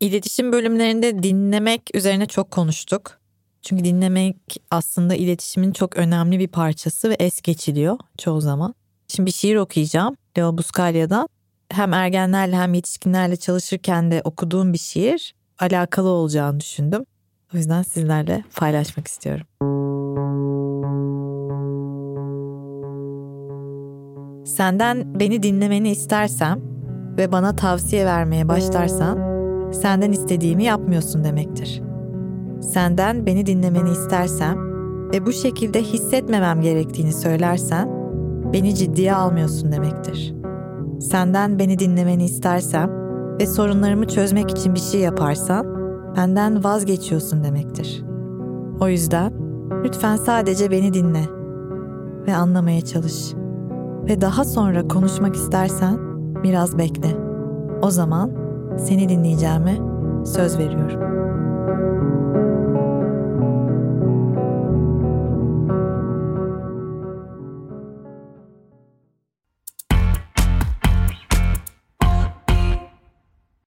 İletişim bölümlerinde dinlemek üzerine çok konuştuk. Çünkü dinlemek aslında iletişimin çok önemli bir parçası ve es geçiliyor çoğu zaman. Şimdi bir şiir okuyacağım Leo Buscaglia'dan. Hem ergenlerle hem yetişkinlerle çalışırken de okuduğum bir şiir alakalı olacağını düşündüm. O yüzden sizlerle paylaşmak istiyorum. Senden beni dinlemeni istersem ve bana tavsiye vermeye başlarsan senden istediğimi yapmıyorsun demektir. Senden beni dinlemeni istersem ve bu şekilde hissetmemem gerektiğini söylersen beni ciddiye almıyorsun demektir. Senden beni dinlemeni istersem ve sorunlarımı çözmek için bir şey yaparsan benden vazgeçiyorsun demektir. O yüzden lütfen sadece beni dinle ve anlamaya çalış. Ve daha sonra konuşmak istersen biraz bekle. O zaman seni dinleyeceğime söz veriyorum.